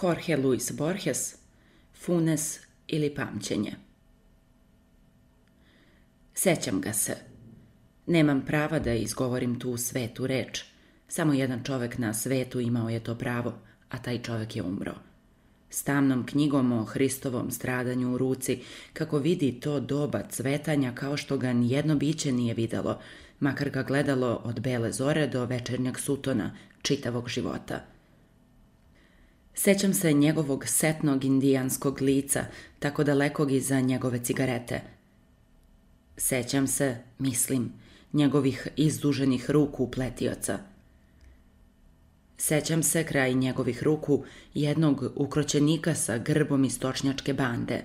Jorge Luis Borges, Funes ili pamćenje. Sećam ga se. Nemam prava da izgovorim tu svetu reč. Samo jedan čovek na svetu imao je to pravo, a taj čovek je umro. S tamnom knjigom o Hristovom stradanju u ruci, kako vidi to doba cvetanja kao što ga nijedno biće nije videlo, makar ga gledalo od bele zore do večernjeg sutona čitavog života – Sećam se njegovog setnog indijanskog lica, tako dalekog iza njegove cigarete. Sećam se, mislim, njegovih izduženih ruku pletioca. Sećam se kraj njegovih ruku jednog ukroćenika sa grbom iz točnjačke bande.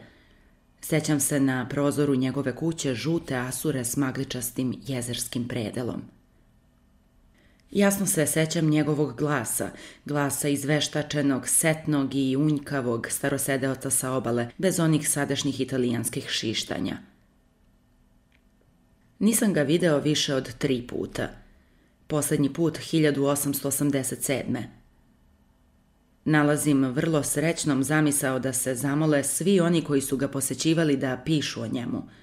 Sećam se na prozoru njegove kuće žute asure s magličastim jezerskim predelom – Jasno se sećam njegovog glasa, glasa izveštačenog, setnog i unjkavog starosedeoca sa obale, bez onih sadašnjih italijanskih šištanja. Nisam ga video više od tri puta. Poslednji put 1887. Nalazim vrlo srećnom zamisao da se zamole svi oni koji su ga posećivali da pišu o njemu –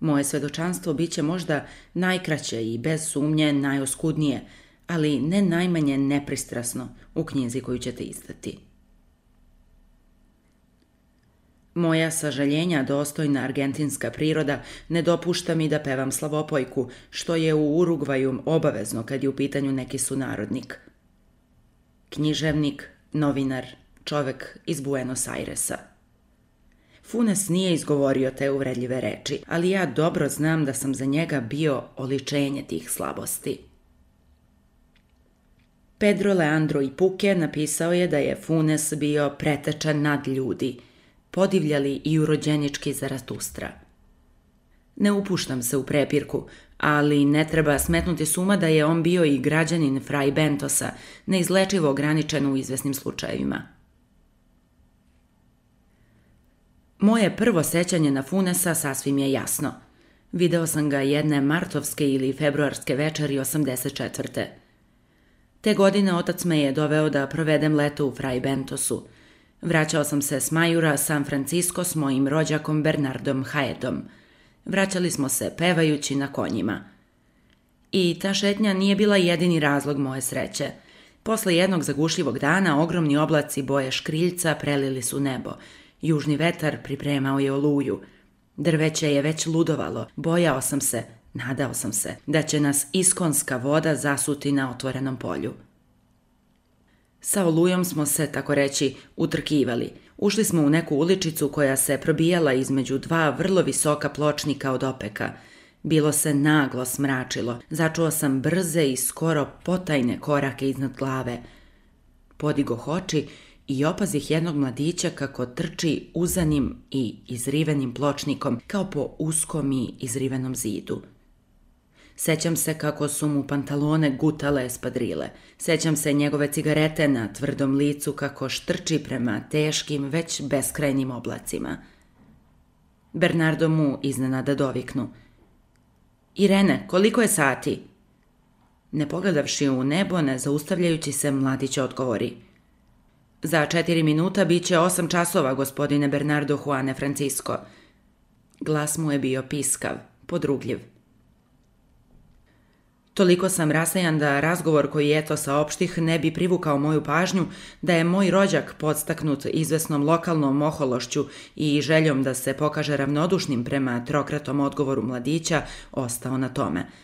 Moje svedočanstvo biće možda najkraće i bez sumnje najoskudnije, ali ne najmanje nepristrasno u knjizi koju ćete izdati. Moja sažaljenja dostojna argentinska priroda ne dopušta mi da pevam slavopojku, što je u Urugvaju obavezno kad je u pitanju neki sunarodnik. Književnik, novinar, čovek iz Buenos Airesa – Funes nije izgovorio te uvredljive reči, ali ja dobro znam da sam za njega bio oličenje tih slabosti. Pedro Leandro i Puke napisao je da je Funes bio pretečan nad ljudi, podivljali i urođenički Zaratustra. Ne upuštam se u prepirku, ali ne treba smetnuti suma da je on bio i građanin Fraj Bentosa, neizlečivo ograničen u izvesnim slučajevima – Moje prvo sećanje na Funesa sasvim je jasno. Video sam ga jedne martovske ili februarske večeri 84. Te godine otac me je doveo da provedem leto u Fray Bentosu. Vraćao sam se s Majura San Francisco s mojim rođakom Bernardom Haedom. Vraćali smo se pevajući na konjima. I ta šetnja nije bila jedini razlog moje sreće. Posle jednog zagušljivog dana ogromni oblaci boje škriljca prelili su nebo – Južni vetar pripremao je oluju. Drveće je već ludovalo. Bojao sam se, nadao sam se, da će nas iskonska voda zasuti na otvorenom polju. Sa olujom smo se, tako reći, utrkivali. Ušli smo u neku uličicu koja se probijala između dva vrlo visoka pločnika od opeka. Bilo se naglo smračilo. Začuo sam brze i skoro potajne korake iznad glave. Podigo oči i opazih jednog mladića kako trči uzanim i izrivenim pločnikom kao po uskom i izrivenom zidu. Sećam se kako su mu pantalone gutale espadrile. Sećam se njegove cigarete na tvrdom licu kako štrči prema teškim, već beskrajnim oblacima. Bernardo mu iznenada doviknu. Irene, koliko je sati? Ne pogledavši u nebo, ne zaustavljajući se, mladić odgovori – Za četiri minuta bit će osam časova, gospodine Bernardo Juane Francisco. Glas mu je bio piskav, podrugljiv. Toliko sam rasajan da razgovor koji je to saopštih ne bi privukao moju pažnju da je moj rođak podstaknut izvesnom lokalnom ohološću i željom da se pokaže ravnodušnim prema trokratom odgovoru mladića, ostao na tome –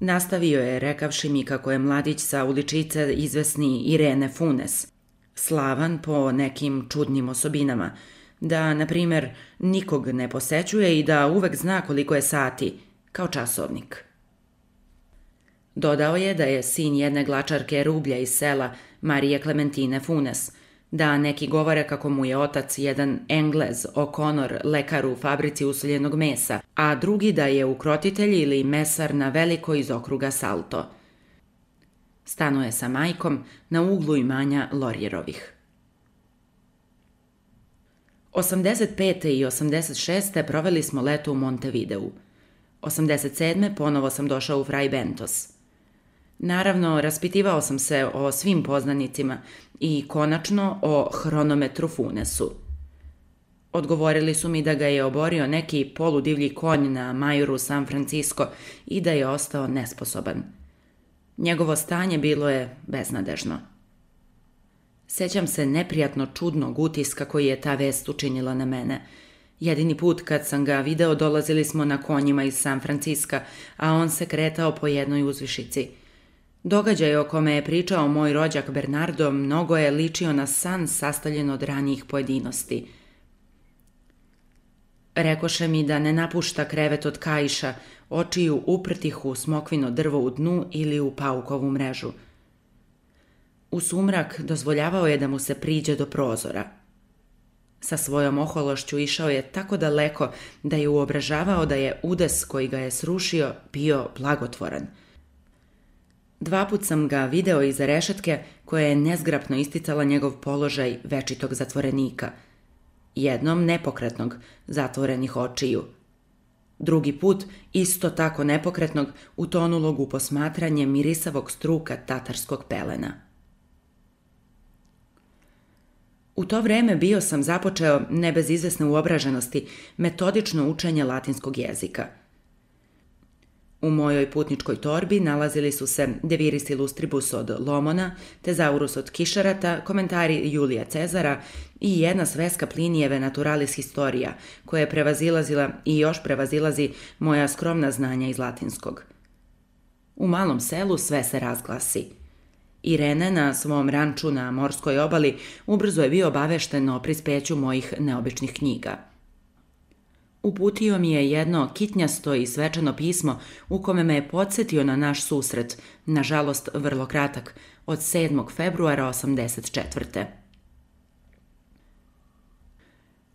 Nastavio je rekavši mi kako je mladić sa uličice izvesni Irene Funes, slavan po nekim čudnim osobinama, da, na primer, nikog ne posećuje i da uvek zna koliko je sati, kao časovnik. Dodao je da je sin jedne glačarke rublja iz sela Marije Klementine Funes – da neki govore kako mu je otac jedan Englez, O'Connor, lekar u fabrici usoljenog mesa, a drugi da je ukrotitelj ili mesar na veliko iz okruga Salto. Stanuje sa majkom na uglu imanja Lorjerovih. 85. i 86. proveli smo leto u Montevideu. 87. ponovo sam došao u Fraj Bentos. Naravno, raspitivao sam se o svim poznanicima i konačno o hronometru Funesu. Odgovorili su mi da ga je oborio neki poludivlji konj na Majuru San Francisco i da je ostao nesposoban. Njegovo stanje bilo je beznadežno. Sećam se neprijatno čudnog utiska koji je ta vest učinila na mene. Jedini put kad sam ga video dolazili smo na konjima iz San Franciska, a on se kretao po jednoj uzvišici – Događaj o kome je pričao moj rođak Bernardo mnogo je ličio na san sastavljen od ranijih pojedinosti. Rekoše mi da ne napušta krevet od kajša, očiju uprtih u smokvino drvo u dnu ili u paukovu mrežu. U sumrak dozvoljavao je da mu se priđe do prozora. Sa svojom ohološću išao je tako daleko da je uobražavao da je udes koji ga je srušio bio blagotvoran – Dva put sam ga video iza rešetke koja je nezgrapno isticala njegov položaj večitog zatvorenika. Jednom nepokretnog, zatvorenih očiju. Drugi put, isto tako nepokretnog, utonulog u posmatranje mirisavog struka tatarskog pelena. U to vreme bio sam započeo, ne bez izvesne uobraženosti, metodično učenje latinskog jezika – U mojoj putničkoj torbi nalazili su se De Viris Illustribus od Lomona, Tezaurus od Kišarata, komentari Julija Cezara i jedna sveska Plinijeve Naturalis Historia, koja je prevazilazila i još prevazilazi moja skromna znanja iz latinskog. U malom selu sve se razglasi. Irene na svom ranču na morskoj obali ubrzo je bio obavešten o prispeću mojih neobičnih knjiga – Uputio mi je jedno kitnjasto i svečano pismo u kome me je podsjetio na naš susret, nažalost vrlo kratak, od 7. februara 84.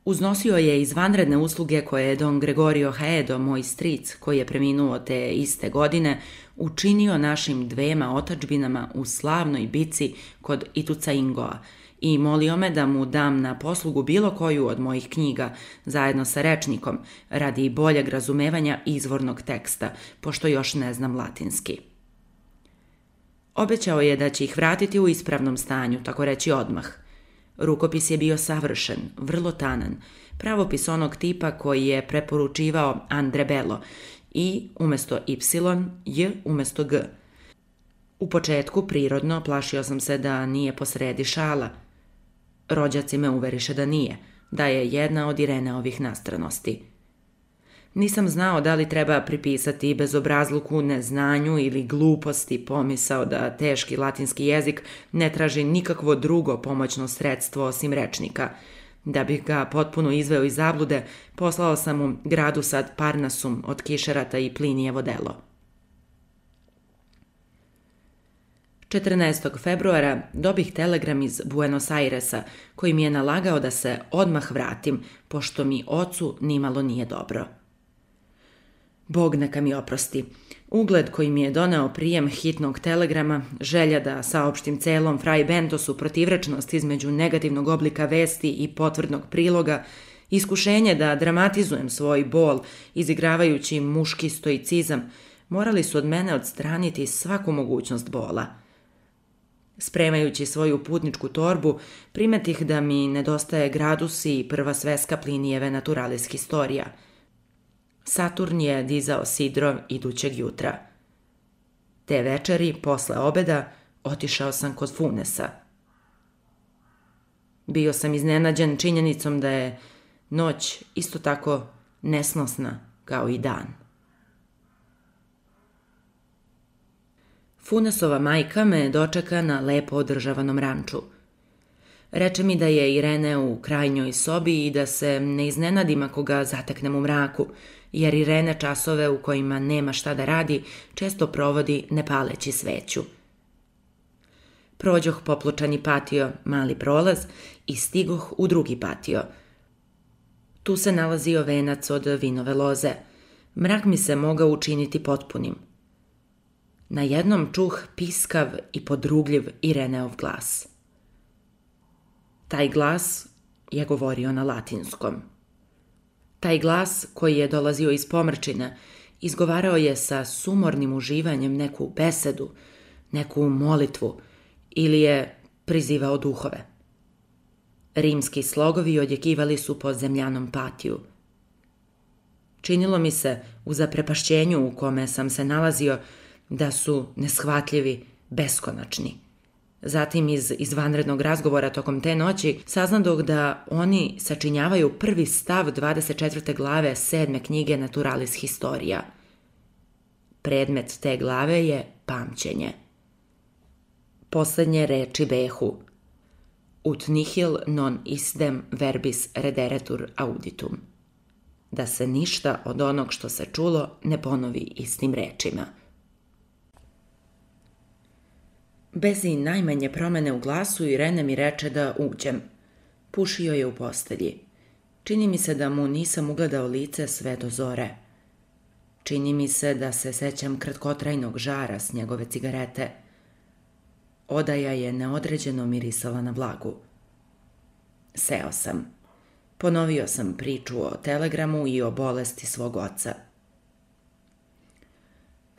Uznosio je izvanredne usluge koje je don Gregorio Haedo, moj stric, koji je preminuo te iste godine, učinio našim dvema otačbinama u slavnoj bici kod Ituca Ingoa, i molio me da mu dam na poslugu bilo koju od mojih knjiga, zajedno sa rečnikom, radi boljeg razumevanja izvornog teksta, pošto još ne znam latinski. Obećao je da će ih vratiti u ispravnom stanju, tako reći odmah. Rukopis je bio savršen, vrlo tanan, pravopis onog tipa koji je preporučivao Andre Bello i umesto y, j umesto g. U početku, prirodno, plašio sam se da nije posredi šala – Rođaci me uveriše da nije, da je jedna od Ireneovih nastranosti. Nisam znao da li treba pripisati bezobrazluku neznanju ili gluposti pomisao da teški latinski jezik ne traži nikakvo drugo pomoćno sredstvo osim rečnika. Da bih ga potpuno izveo iz zablude, poslao sam mu gradu sad Parnasum od Kišerata i Plinijevo delo. 14. februara dobih telegram iz Buenos Airesa koji mi je nalagao da se odmah vratim, pošto mi ocu nimalo nije dobro. Bog neka mi oprosti. Ugled koji mi je doneo prijem hitnog telegrama, želja da saopštim celom Fraj Bentosu protivrečnost između negativnog oblika vesti i potvrdnog priloga, iskušenje da dramatizujem svoj bol izigravajući muški stoicizam, morali su od mene odstraniti svaku mogućnost bola – Spremajući svoju putničku torbu, primetih da mi nedostaje gradus i prva sveska Plinijeve Naturalis Historia. Saturn je dizao sidro idućeg jutra. Te večeri, posle obeda, otišao sam kod Funesa. Bio sam iznenađen činjenicom da je noć isto tako nesnosna kao i dan. Funesova majka me dočeka na lepo održavanom ranču. Reče mi da je Irene u krajnjoj sobi i da se ne iznenadim ako ga zateknem u mraku, jer Irene časove u kojima nema šta da radi često provodi ne paleći sveću. Prođoh poplučani patio, mali prolaz i stigoh u drugi patio. Tu se nalazio venac od vinove loze. Mrak mi se mogao učiniti potpunim – Na jednom čuh piskav i podrugljiv Ireneov glas. Taj glas je govorio na latinskom. Taj glas koji je dolazio iz pomrčine izgovarao je sa sumornim uživanjem neku besedu, neku molitvu ili je prizivao duhove. Rimski slogovi odjekivali su po zemljanom patiju. Činilo mi se, u zaprepašćenju u kome sam se nalazio, da su neshvatljivi, beskonačni. Zatim iz izvanrednog razgovora tokom te noći saznadog da oni sačinjavaju prvi stav 24. glave sedme knjige Naturalis Historia. Predmet te glave je pamćenje. Poslednje reči behu. Ut nihil non isdem verbis rederetur auditum. Da se ništa od onog što se čulo ne ponovi istim rečima – Bez i najmanje promene u glasu Irene mi reče da uđem. Pušio je u postelji. Čini mi se da mu nisam ugledao lice sve do zore. Čini mi se da se sećam kratkotrajnog žara s njegove cigarete. Odaja je neodređeno mirisala na vlagu. Seo sam. Ponovio sam priču o telegramu i o bolesti svog oca –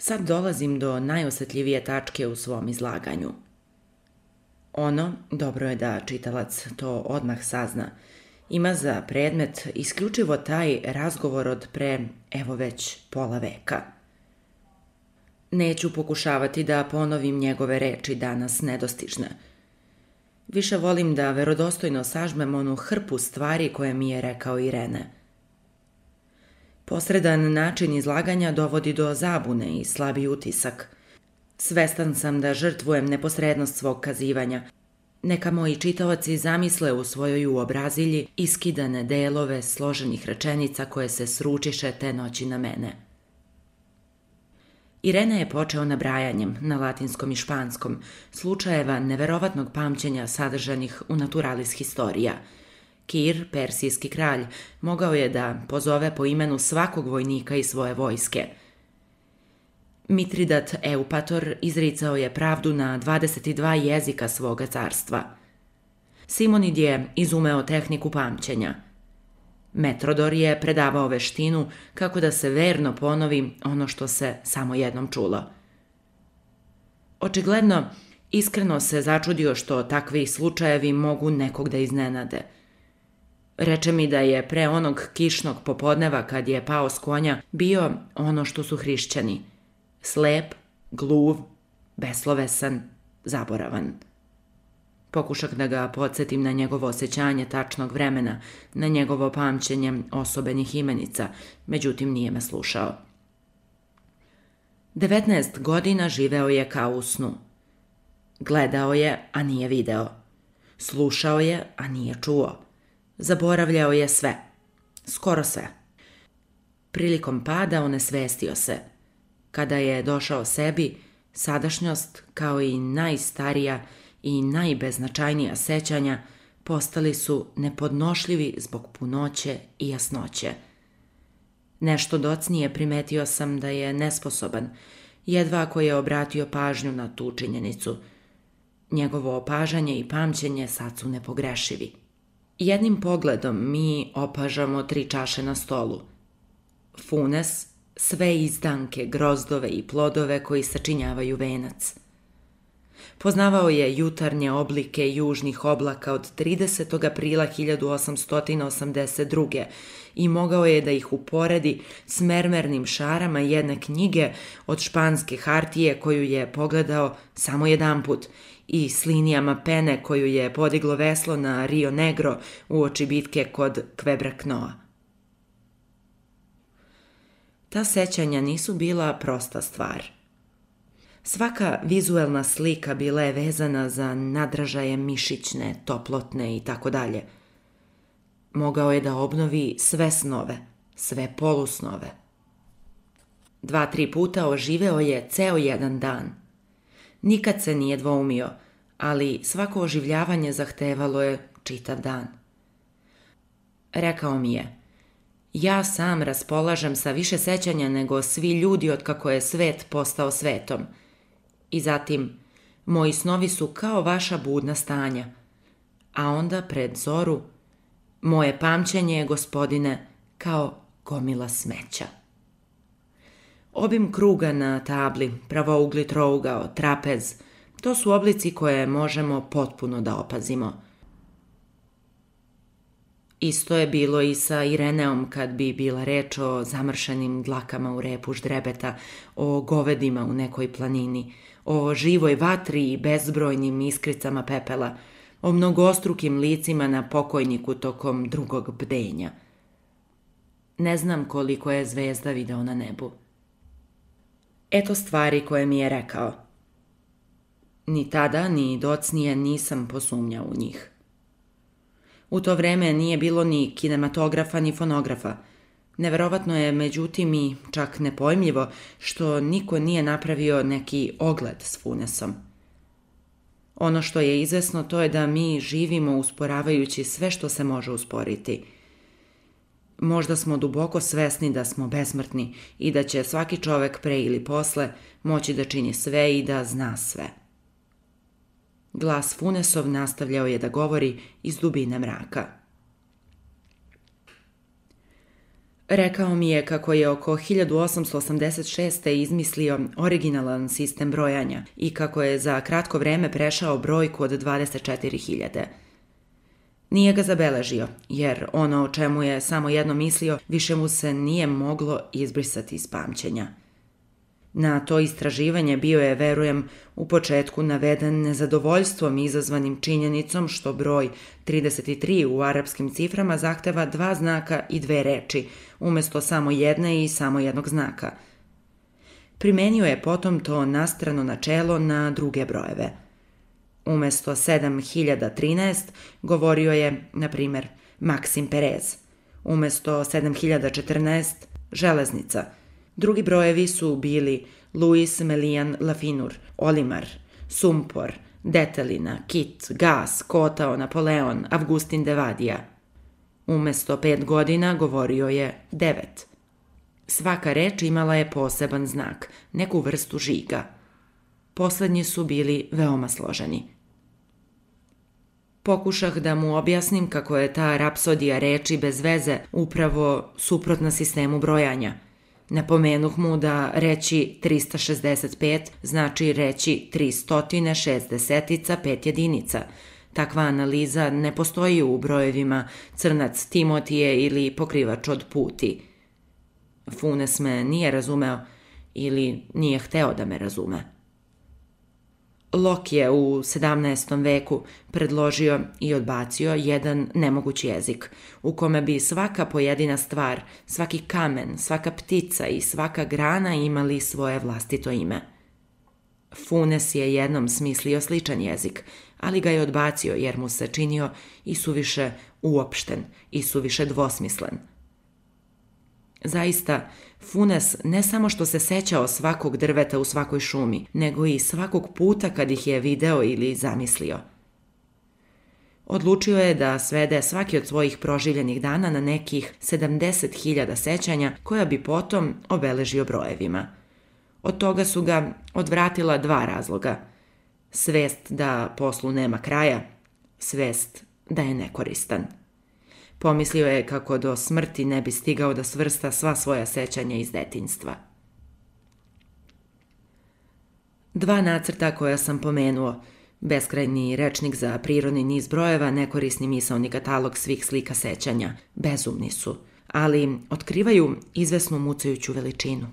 Sad dolazim do najosetljivije tačke u svom izlaganju. Ono, dobro je da čitalac to odmah sazna, ima za predmet isključivo taj razgovor od pre, evo već, pola veka. Neću pokušavati da ponovim njegove reči danas nedostižne. Više volim da verodostojno sažmem onu hrpu stvari koje mi je rekao Irene – Posredan način izlaganja dovodi do zabune i slabi utisak. Svestan sam da žrtvujem neposrednost svog kazivanja. Neka moji čitaoci zamisle u svojoj uobrazilji iskidane delove složenih rečenica koje se sručiše te noći na mene. Irena je počeo nabrajanjem na latinskom i španskom slučajeva neverovatnog pamćenja sadržanih u Naturalis Historia – Kir, persijski kralj, mogao je da pozove po imenu svakog vojnika iz svoje vojske. Mitridat Eupator izricao je pravdu na 22 jezika svoga carstva. Simonid je izumeo tehniku pamćenja. Metrodor je predavao veštinu kako da se verno ponovi ono što se samo jednom čulo. Očigledno, iskreno se začudio što takvi slučajevi mogu nekog da iznenade – Reče mi da je pre onog kišnog popodneva kad je pao s konja bio ono što su hrišćani. Slep, gluv, beslovesan, zaboravan. Pokušak da ga podsjetim na njegovo osjećanje tačnog vremena, na njegovo pamćenje osobenih imenica, međutim nije me slušao. 19 godina živeo je kao u snu. Gledao je, a nije video. Slušao je, a nije čuo. Zaboravljao je sve. Skoro sve. Prilikom pada onesvestio se. Kada je došao sebi, sadašnjost, kao i najstarija i najbeznačajnija sećanja, postali su nepodnošljivi zbog punoće i jasnoće. Nešto docnije primetio sam da je nesposoban, jedva ako je obratio pažnju na tu činjenicu. Njegovo opažanje i pamćenje sad su nepogrešivi. Jednim pogledom mi opažamo tri čaše na stolu. Funes, sve izdanke, grozdove i plodove koji sačinjavaju venac. Poznavao je jutarnje oblike južnih oblaka od 30. aprila 1882. i mogao je da ih uporedi s mermernim šarama jedne knjige od španske hartije koju je pogledao samo jedan put i s linijama pene koju je podiglo veslo na Rio Negro u oči bitke kod Kvebraknoa. Ta sećanja nisu bila prosta stvar. Svaka vizuelna slika bila je vezana za nadražaje mišićne, toplotne i tako dalje. Mogao je da obnovi sve snove, sve polusnove. Dva, tri puta oživeo je ceo jedan dan – Nikad se nije dvoumio, ali svako oživljavanje zahtevalo je čitav dan. Rekao mi je, ja sam raspolažem sa više sećanja nego svi ljudi od kako je svet postao svetom. I zatim, moji snovi su kao vaša budna stanja. A onda pred zoru, moje pamćenje je, gospodine, kao gomila smeća. Obim kruga na tabli, pravougli trougao, trapez, to su oblici koje možemo potpuno da opazimo. Isto je bilo i sa Ireneom kad bi bila reč o zamršenim dlakama u repu ždrebeta, o govedima u nekoj planini, o živoj vatri i bezbrojnim iskricama pepela, o mnogostrukim licima na pokojniku tokom drugog bdenja. Ne znam koliko je zvezda video na nebu. Eto stvari koje mi je rekao. Ni tada, ni docnije nisam posumnjao u njih. U to vreme nije bilo ni kinematografa ni fonografa. Neverovatno je, međutim, i čak nepojmljivo što niko nije napravio neki ogled s Funesom. Ono što je izvesno to je da mi živimo usporavajući sve što se može usporiti. Možda smo duboko svesni da smo besmrtni i da će svaki čovek pre ili posle moći da čini sve i da zna sve. Glas Funesov nastavljao je da govori iz dubine mraka. Rekao mi je kako je oko 1886. izmislio originalan sistem brojanja i kako je za kratko vreme prešao brojku od 24.000. Nije ga zabeležio, jer ono o čemu je samo jedno mislio više mu se nije moglo izbrisati iz pamćenja – Na to istraživanje bio je, verujem, u početku naveden nezadovoljstvom izazvanim činjenicom što broj 33 u arapskim ciframa zahteva dva znaka i dve reči, umesto samo jedne i samo jednog znaka. Primenio je potom to nastrano načelo na druge brojeve. Umesto 7013 govorio je, na primer, Maksim Perez. Umesto 7014 železnica – Drugi brojevi su bili Luis Melian Lafinur, Olimar, Sumpor, Detelina, Kit, Gas, Kotao, Napoleon, Avgustin Devadija. Umesto pet godina govorio je devet. Svaka reč imala je poseban znak, neku vrstu žiga. Poslednji su bili veoma složeni. Pokušah da mu objasnim kako je ta rapsodija reči bez veze upravo suprotna sistemu brojanja – Napomenuh mu da reći 365 znači reći 360 pet jedinica. Takva analiza ne postoji u brojevima crnac Timotije ili pokrivač od puti. Funes me nije razumeo ili nije hteo da me razume. Lok je u 17. veku predložio i odbacio jedan nemogući jezik, u kome bi svaka pojedina stvar, svaki kamen, svaka ptica i svaka grana imali svoje vlastito ime. Funes je jednom smislio sličan jezik, ali ga je odbacio jer mu se činio i suviše uopšten i suviše dvosmislen – Zaista, Funes ne samo što se sećao svakog drveta u svakoj šumi, nego i svakog puta kad ih je video ili zamislio. Odlučio je da svede svaki od svojih proživljenih dana na nekih 70.000 sećanja koja bi potom obeležio brojevima. Od toga su ga odvratila dva razloga. Svest da poslu nema kraja, svest da je nekoristan. Pomislio je kako do smrti ne bi stigao da svrsta sva svoja sećanja iz detinstva. Dva nacrta koja sam pomenuo, beskrajni rečnik za prirodni niz brojeva, nekorisni misaoni katalog svih slika sećanja, bezumni su, ali otkrivaju izvesnu mucajuću veličinu.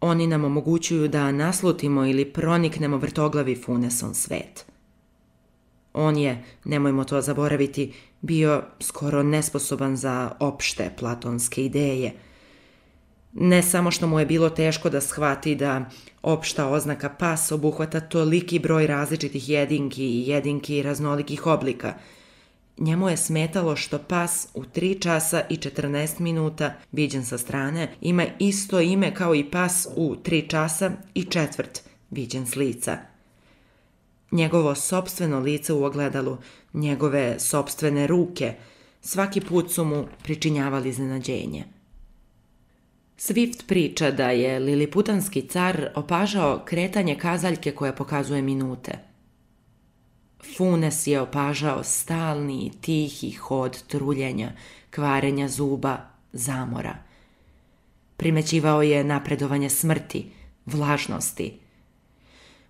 Oni nam omogućuju da naslutimo ili proniknemo vrtoglavi funeson svet – On je, nemojmo to zaboraviti, bio skoro nesposoban za opšte platonske ideje. Ne samo što mu je bilo teško da shvati da opšta oznaka pas obuhvata toliki broj različitih jedinki i jedinki raznolikih oblika. Njemu je smetalo što pas u 3 časa i 14 minuta, viđen sa strane, ima isto ime kao i pas u 3 časa i četvrt, viđen s lica – njegovo sobstveno lice u ogledalu, njegove sobstvene ruke, svaki put su mu pričinjavali iznenađenje. Swift priča da je liliputanski car opažao kretanje kazaljke koja pokazuje minute. Funes je opažao stalni, tihi hod truljenja, kvarenja zuba, zamora. Primećivao je napredovanje smrti, vlažnosti.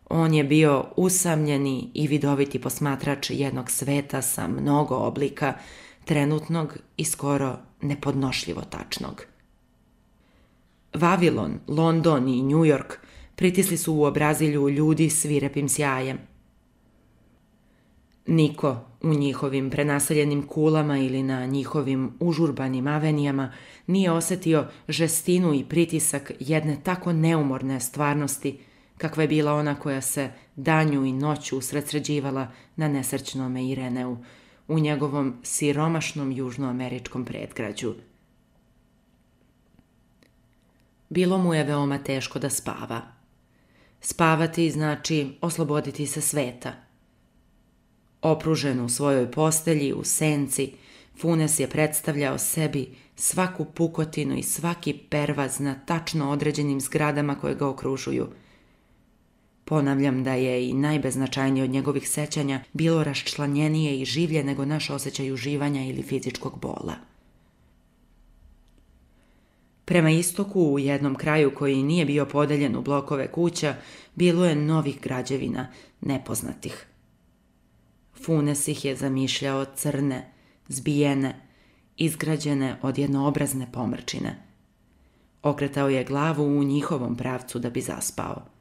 On je bio usamljeni i vidoviti posmatrač jednog sveta sa mnogo oblika, trenutnog i skoro nepodnošljivo tačnog. Vavilon, London i New York pritisli su u obrazilju ljudi svirepim sjajem. Niko u njihovim prenaseljenim kulama ili na njihovim užurbanim avenijama nije osetio žestinu i pritisak jedne tako neumorne stvarnosti kakva je bila ona koja se danju i noću usredsređivala na nesrećnome Ireneu, u njegovom siromašnom južnoameričkom predgrađu. Bilo mu je veoma teško da spava. Spavati znači osloboditi se sveta. Opružen u svojoj postelji, u senci, Funes je predstavljao sebi svaku pukotinu i svaki pervaz na tačno određenim zgradama koje ga okružuju – Ponavljam da je i najbeznačajnije od njegovih sećanja bilo raščlanjenije i življe nego naš osjećaj uživanja ili fizičkog bola. Prema istoku, u jednom kraju koji nije bio podeljen u blokove kuća, bilo je novih građevina, nepoznatih. Funes ih je zamišljao crne, zbijene, izgrađene od jednoobrazne pomrčine. Okretao je glavu u njihovom pravcu da bi zaspao.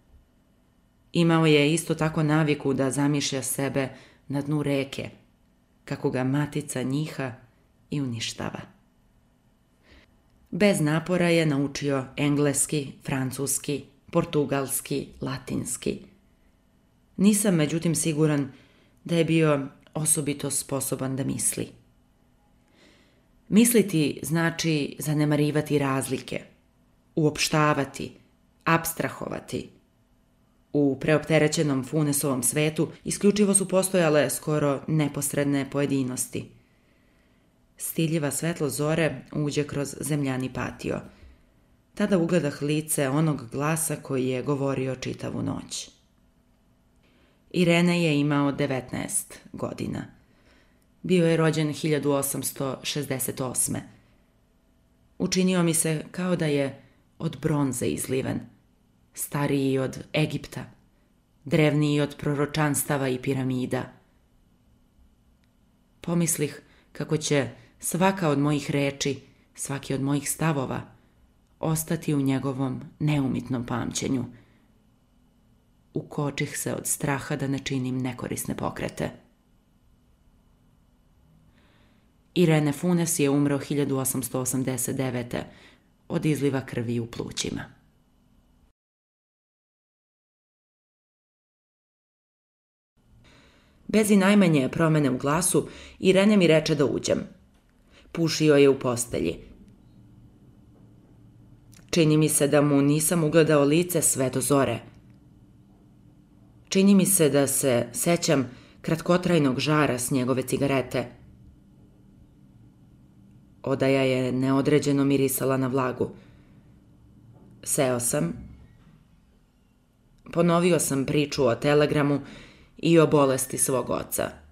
Imao je isto tako naviku da zamišlja sebe na dnu reke, kako ga matica njiha i uništava. Bez napora je naučio engleski, francuski, portugalski, latinski. Nisam međutim siguran da je bio osobito sposoban da misli. Misliti znači zanemarivati razlike, uopštavati, abstrahovati – U preopterećenom Funesovom svetu isključivo su postojale skoro neposredne pojedinosti. Stiljiva svetlo zore uđe kroz zemljani patio. Tada ugledah lice onog glasa koji je govorio čitavu noć. Irene je imao 19 godina. Bio je rođen 1868. Učinio mi se kao da je od bronze izliven – stariji od Egipta, drevniji od proročanstava i piramida. Pomislih kako će svaka od mojih reči, svaki od mojih stavova, ostati u njegovom neumitnom pamćenju. Ukočih se od straha da ne činim nekorisne pokrete. Irene Funes je umro 1889. od izliva krvi u plućima. Bez i najmanje promene u glasu, Irene mi reče da uđem. Pušio je u postelji. Čini mi se da mu nisam ugledao lice sve do zore. Čini mi se da se sećam kratkotrajnog žara s njegove cigarete. Odaja je neodređeno mirisala na vlagu. Seo sam. Ponovio sam priču o telegramu i o bolesti svog oca.